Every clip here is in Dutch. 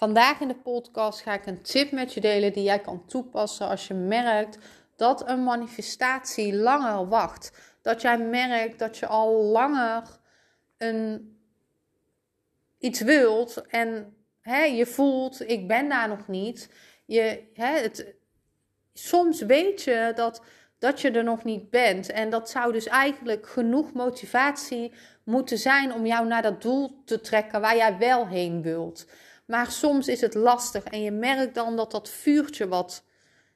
Vandaag in de podcast ga ik een tip met je delen die jij kan toepassen als je merkt dat een manifestatie langer wacht. Dat jij merkt dat je al langer een, iets wilt en hè, je voelt, ik ben daar nog niet. Je, hè, het, soms weet je dat, dat je er nog niet bent. En dat zou dus eigenlijk genoeg motivatie moeten zijn om jou naar dat doel te trekken waar jij wel heen wilt. Maar soms is het lastig en je merkt dan dat dat vuurtje wat,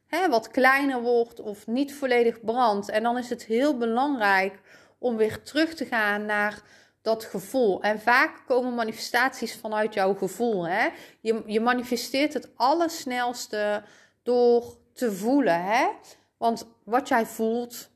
hè, wat kleiner wordt of niet volledig brandt. En dan is het heel belangrijk om weer terug te gaan naar dat gevoel. En vaak komen manifestaties vanuit jouw gevoel. Hè? Je, je manifesteert het allersnelste door te voelen. Hè? Want wat jij voelt,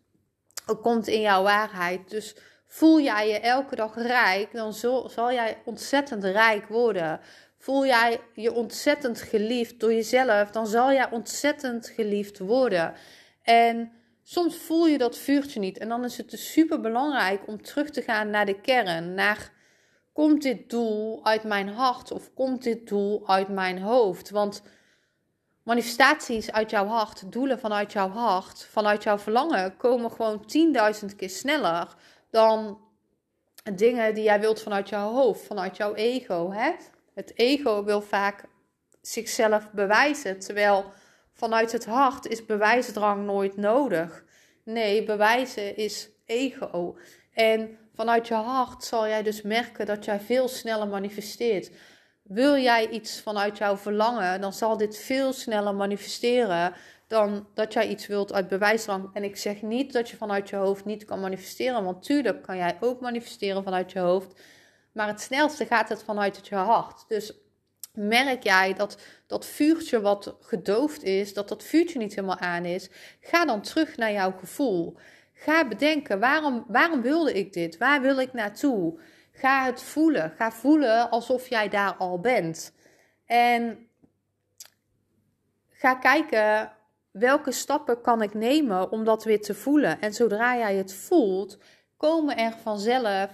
komt in jouw waarheid. Dus voel jij je elke dag rijk, dan zal, zal jij ontzettend rijk worden. Voel jij je ontzettend geliefd door jezelf, dan zal jij ontzettend geliefd worden. En soms voel je dat vuurtje niet. En dan is het dus super belangrijk om terug te gaan naar de kern. Naar komt dit doel uit mijn hart of komt dit doel uit mijn hoofd? Want manifestaties uit jouw hart, doelen vanuit jouw hart, vanuit jouw verlangen, komen gewoon 10.000 keer sneller dan dingen die jij wilt vanuit jouw hoofd, vanuit jouw ego. Hè? Het ego wil vaak zichzelf bewijzen, terwijl vanuit het hart is bewijsdrang nooit nodig. Nee, bewijzen is ego. En vanuit je hart zal jij dus merken dat jij veel sneller manifesteert. Wil jij iets vanuit jouw verlangen, dan zal dit veel sneller manifesteren dan dat jij iets wilt uit bewijsdrang. En ik zeg niet dat je vanuit je hoofd niet kan manifesteren, want tuurlijk kan jij ook manifesteren vanuit je hoofd. Maar het snelste gaat het vanuit het je hart. Dus merk jij dat dat vuurtje wat gedoofd is, dat dat vuurtje niet helemaal aan is, ga dan terug naar jouw gevoel. Ga bedenken, waarom, waarom wilde ik dit? Waar wil ik naartoe? Ga het voelen. Ga voelen alsof jij daar al bent. En ga kijken welke stappen kan ik nemen om dat weer te voelen. En zodra jij het voelt, komen er vanzelf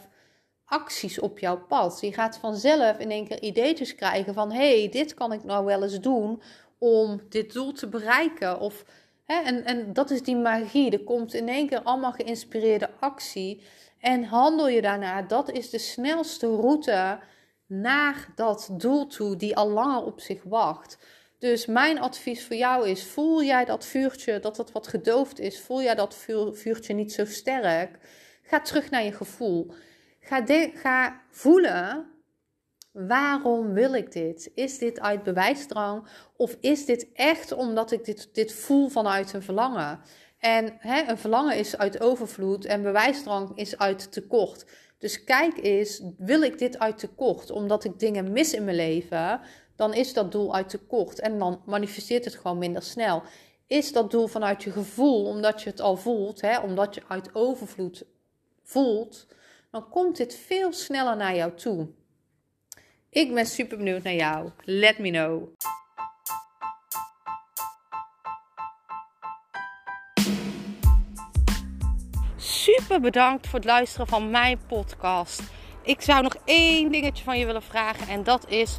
acties op jouw pad. Je gaat vanzelf in één keer ideetjes krijgen van... hey, dit kan ik nou wel eens doen om dit doel te bereiken. Of, hè, en, en dat is die magie. Er komt in één keer allemaal geïnspireerde actie. En handel je daarna. Dat is de snelste route naar dat doel toe die al langer op zich wacht. Dus mijn advies voor jou is: voel jij dat vuurtje, dat dat wat gedoofd is? Voel jij dat vuurtje niet zo sterk? Ga terug naar je gevoel. Ga, voelen, waarom wil ik dit? Is dit uit bewijsdrang of is dit echt omdat ik dit, dit voel vanuit een verlangen? En hè, een verlangen is uit overvloed en bewijsdrang is uit tekort. Dus kijk eens, wil ik dit uit tekort omdat ik dingen mis in mijn leven? Dan is dat doel uit tekort en dan manifesteert het gewoon minder snel. Is dat doel vanuit je gevoel, omdat je het al voelt, hè, omdat je uit overvloed voelt, dan komt dit veel sneller naar jou toe. Ik ben super benieuwd naar jou. Let me know. Super bedankt voor het luisteren van mijn podcast. Ik zou nog één dingetje van je willen vragen en dat is: